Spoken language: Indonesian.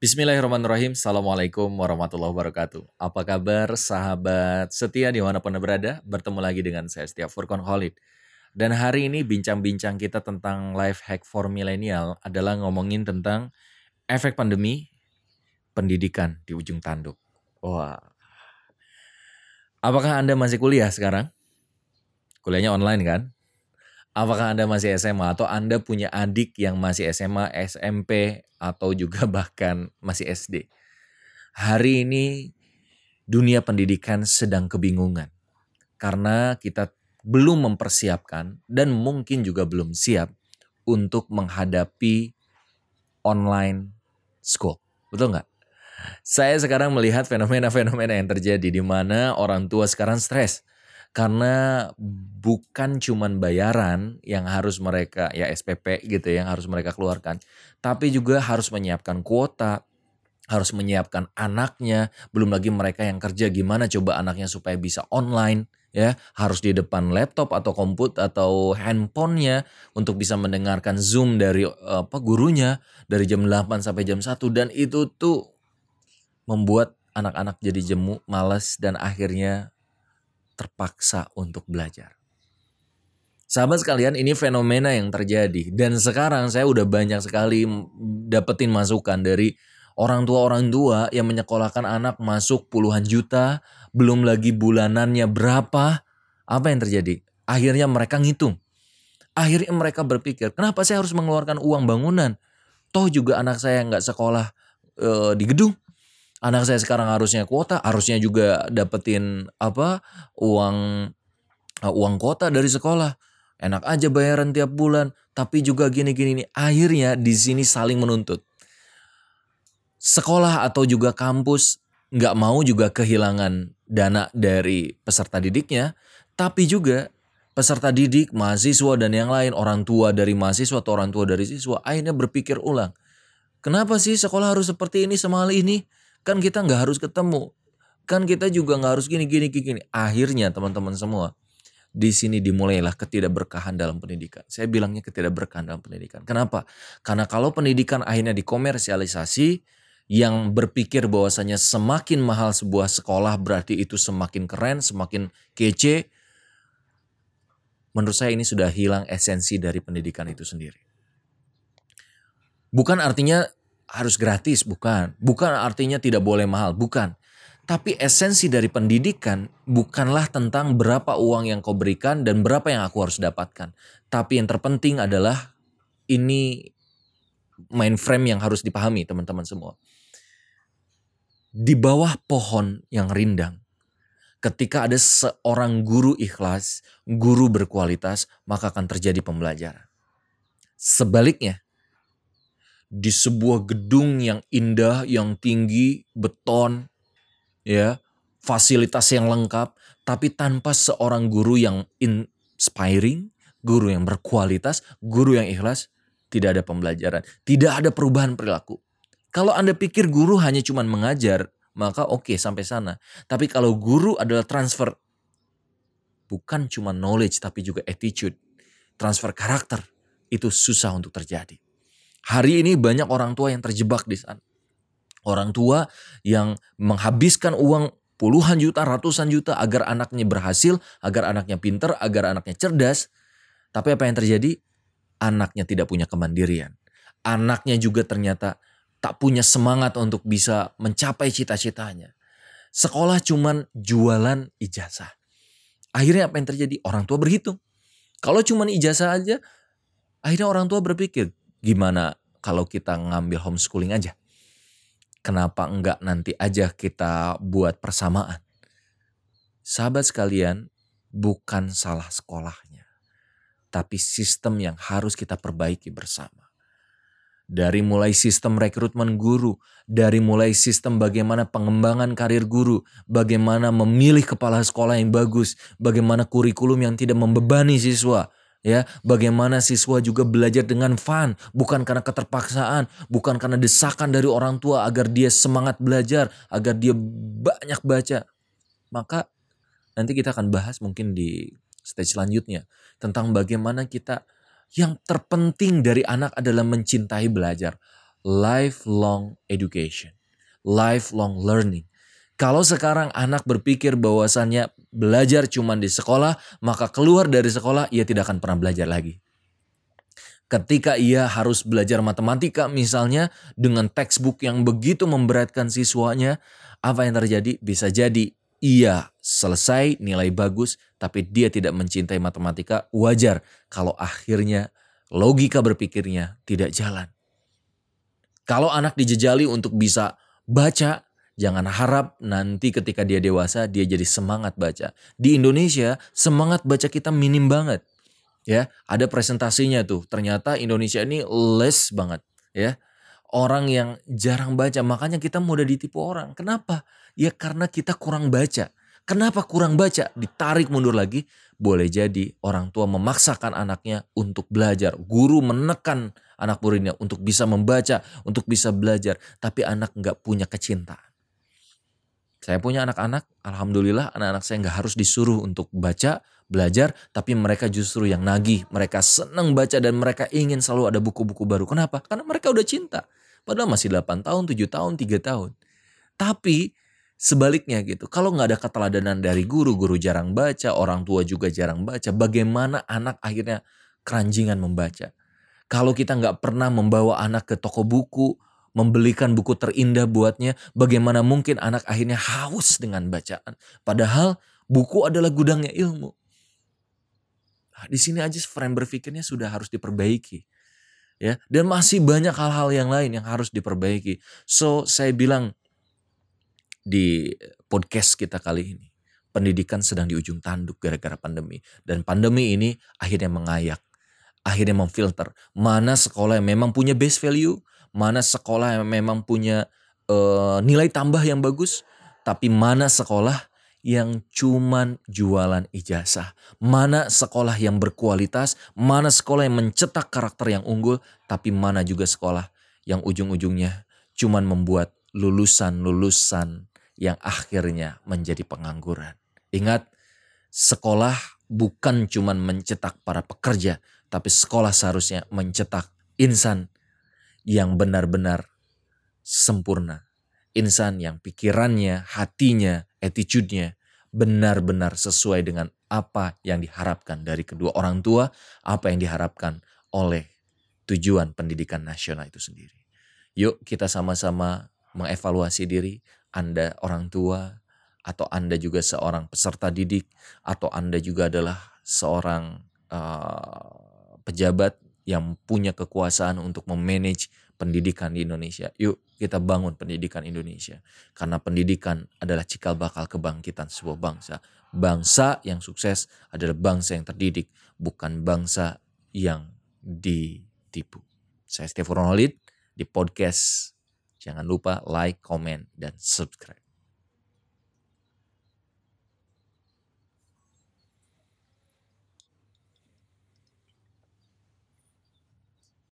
Bismillahirrahmanirrahim. Assalamualaikum warahmatullahi wabarakatuh. Apa kabar sahabat setia di mana pun anda berada? Bertemu lagi dengan saya Setia Furkon Khalid. Dan hari ini bincang-bincang kita tentang life hack for milenial adalah ngomongin tentang efek pandemi pendidikan di ujung tanduk. Wah. Apakah Anda masih kuliah sekarang? Kuliahnya online kan? Apakah Anda masih SMA atau Anda punya adik yang masih SMA, SMP, atau juga bahkan masih SD? Hari ini dunia pendidikan sedang kebingungan karena kita belum mempersiapkan dan mungkin juga belum siap untuk menghadapi online school. Betul nggak? Saya sekarang melihat fenomena-fenomena yang terjadi di mana orang tua sekarang stres karena bukan cuman bayaran yang harus mereka ya SPP gitu yang harus mereka keluarkan, tapi juga harus menyiapkan kuota, harus menyiapkan anaknya, belum lagi mereka yang kerja gimana coba anaknya supaya bisa online ya, harus di depan laptop atau komputer atau handphonenya untuk bisa mendengarkan Zoom dari apa gurunya dari jam 8 sampai jam 1 dan itu tuh membuat anak-anak jadi jemu, malas dan akhirnya terpaksa untuk belajar. Sahabat sekalian, ini fenomena yang terjadi dan sekarang saya udah banyak sekali dapetin masukan dari orang tua-orang tua yang menyekolahkan anak masuk puluhan juta, belum lagi bulanannya berapa. Apa yang terjadi? Akhirnya mereka ngitung. Akhirnya mereka berpikir, kenapa saya harus mengeluarkan uang bangunan? Toh juga anak saya nggak sekolah e, di gedung anak saya sekarang harusnya kuota, harusnya juga dapetin apa uang uh, uang kuota dari sekolah. Enak aja bayaran tiap bulan, tapi juga gini-gini nih. Akhirnya di sini saling menuntut. Sekolah atau juga kampus nggak mau juga kehilangan dana dari peserta didiknya, tapi juga peserta didik, mahasiswa dan yang lain, orang tua dari mahasiswa atau orang tua dari siswa akhirnya berpikir ulang. Kenapa sih sekolah harus seperti ini semahal ini? Kan kita nggak harus ketemu. Kan kita juga nggak harus gini gini gini. Akhirnya teman-teman semua di sini dimulailah ketidakberkahan dalam pendidikan. Saya bilangnya ketidakberkahan dalam pendidikan. Kenapa? Karena kalau pendidikan akhirnya dikomersialisasi, yang berpikir bahwasanya semakin mahal sebuah sekolah berarti itu semakin keren, semakin kece. Menurut saya ini sudah hilang esensi dari pendidikan itu sendiri. Bukan artinya harus gratis, bukan. Bukan artinya tidak boleh mahal, bukan. Tapi esensi dari pendidikan bukanlah tentang berapa uang yang kau berikan dan berapa yang aku harus dapatkan. Tapi yang terpenting adalah ini main frame yang harus dipahami teman-teman semua. Di bawah pohon yang rindang, ketika ada seorang guru ikhlas, guru berkualitas, maka akan terjadi pembelajaran. Sebaliknya, di sebuah gedung yang indah, yang tinggi, beton, ya, fasilitas yang lengkap, tapi tanpa seorang guru yang inspiring, guru yang berkualitas, guru yang ikhlas, tidak ada pembelajaran, tidak ada perubahan perilaku. Kalau Anda pikir guru hanya cuma mengajar, maka oke okay, sampai sana. Tapi kalau guru adalah transfer bukan cuma knowledge tapi juga attitude, transfer karakter, itu susah untuk terjadi. Hari ini banyak orang tua yang terjebak di sana. Orang tua yang menghabiskan uang puluhan juta, ratusan juta agar anaknya berhasil, agar anaknya pinter, agar anaknya cerdas. Tapi apa yang terjadi? Anaknya tidak punya kemandirian. Anaknya juga ternyata tak punya semangat untuk bisa mencapai cita-citanya. Sekolah cuman jualan ijazah. Akhirnya apa yang terjadi? Orang tua berhitung. Kalau cuman ijazah aja, akhirnya orang tua berpikir, Gimana kalau kita ngambil homeschooling aja? Kenapa enggak nanti aja kita buat persamaan? Sahabat sekalian, bukan salah sekolahnya, tapi sistem yang harus kita perbaiki bersama. Dari mulai sistem rekrutmen guru, dari mulai sistem bagaimana pengembangan karir guru, bagaimana memilih kepala sekolah yang bagus, bagaimana kurikulum yang tidak membebani siswa, ya bagaimana siswa juga belajar dengan fun. Bukan karena keterpaksaan bukan karena desakan dari orang tua agar dia semangat belajar agar dia banyak baca. Maka nanti kita akan bahas mungkin di stage selanjutnya tentang bagaimana kita yang terpenting dari anak adalah mencintai belajar. Lifelong education, lifelong learning. Kalau sekarang anak berpikir bahwasannya belajar cuma di sekolah, maka keluar dari sekolah ia tidak akan pernah belajar lagi. Ketika ia harus belajar matematika misalnya dengan textbook yang begitu memberatkan siswanya, apa yang terjadi? Bisa jadi ia selesai nilai bagus tapi dia tidak mencintai matematika, wajar kalau akhirnya logika berpikirnya tidak jalan. Kalau anak dijejali untuk bisa baca, Jangan harap nanti ketika dia dewasa dia jadi semangat baca. Di Indonesia semangat baca kita minim banget. Ya, ada presentasinya tuh. Ternyata Indonesia ini less banget, ya. Orang yang jarang baca, makanya kita mudah ditipu orang. Kenapa? Ya karena kita kurang baca. Kenapa kurang baca? Ditarik mundur lagi. Boleh jadi orang tua memaksakan anaknya untuk belajar. Guru menekan anak muridnya untuk bisa membaca, untuk bisa belajar. Tapi anak nggak punya kecintaan. Saya punya anak-anak, alhamdulillah anak-anak saya nggak harus disuruh untuk baca, belajar, tapi mereka justru yang nagih. Mereka senang baca dan mereka ingin selalu ada buku-buku baru. Kenapa? Karena mereka udah cinta. Padahal masih 8 tahun, 7 tahun, 3 tahun. Tapi sebaliknya gitu, kalau nggak ada keteladanan dari guru, guru jarang baca, orang tua juga jarang baca, bagaimana anak akhirnya keranjingan membaca? Kalau kita nggak pernah membawa anak ke toko buku, membelikan buku terindah buatnya, bagaimana mungkin anak akhirnya haus dengan bacaan. Padahal buku adalah gudangnya ilmu. Nah, di sini aja frame berpikirnya sudah harus diperbaiki. Ya, dan masih banyak hal-hal yang lain yang harus diperbaiki. So, saya bilang di podcast kita kali ini, pendidikan sedang di ujung tanduk gara-gara pandemi dan pandemi ini akhirnya mengayak akhirnya memfilter mana sekolah yang memang punya base value, mana sekolah yang memang punya uh, nilai tambah yang bagus, tapi mana sekolah yang cuman jualan ijazah, mana sekolah yang berkualitas, mana sekolah yang mencetak karakter yang unggul, tapi mana juga sekolah yang ujung-ujungnya cuman membuat lulusan-lulusan yang akhirnya menjadi pengangguran. Ingat, sekolah bukan cuman mencetak para pekerja, tapi sekolah seharusnya mencetak insan yang benar-benar sempurna. Insan yang pikirannya, hatinya, attitude-nya benar-benar sesuai dengan apa yang diharapkan dari kedua orang tua, apa yang diharapkan oleh tujuan pendidikan nasional itu sendiri. Yuk kita sama-sama mengevaluasi diri, Anda orang tua, atau Anda juga seorang peserta didik, atau Anda juga adalah seorang uh, pejabat yang punya kekuasaan untuk memanage pendidikan di Indonesia. Yuk kita bangun pendidikan Indonesia. Karena pendidikan adalah cikal bakal kebangkitan sebuah bangsa. Bangsa yang sukses adalah bangsa yang terdidik, bukan bangsa yang ditipu. Saya Stefan Ronalid di podcast. Jangan lupa like, comment, dan subscribe.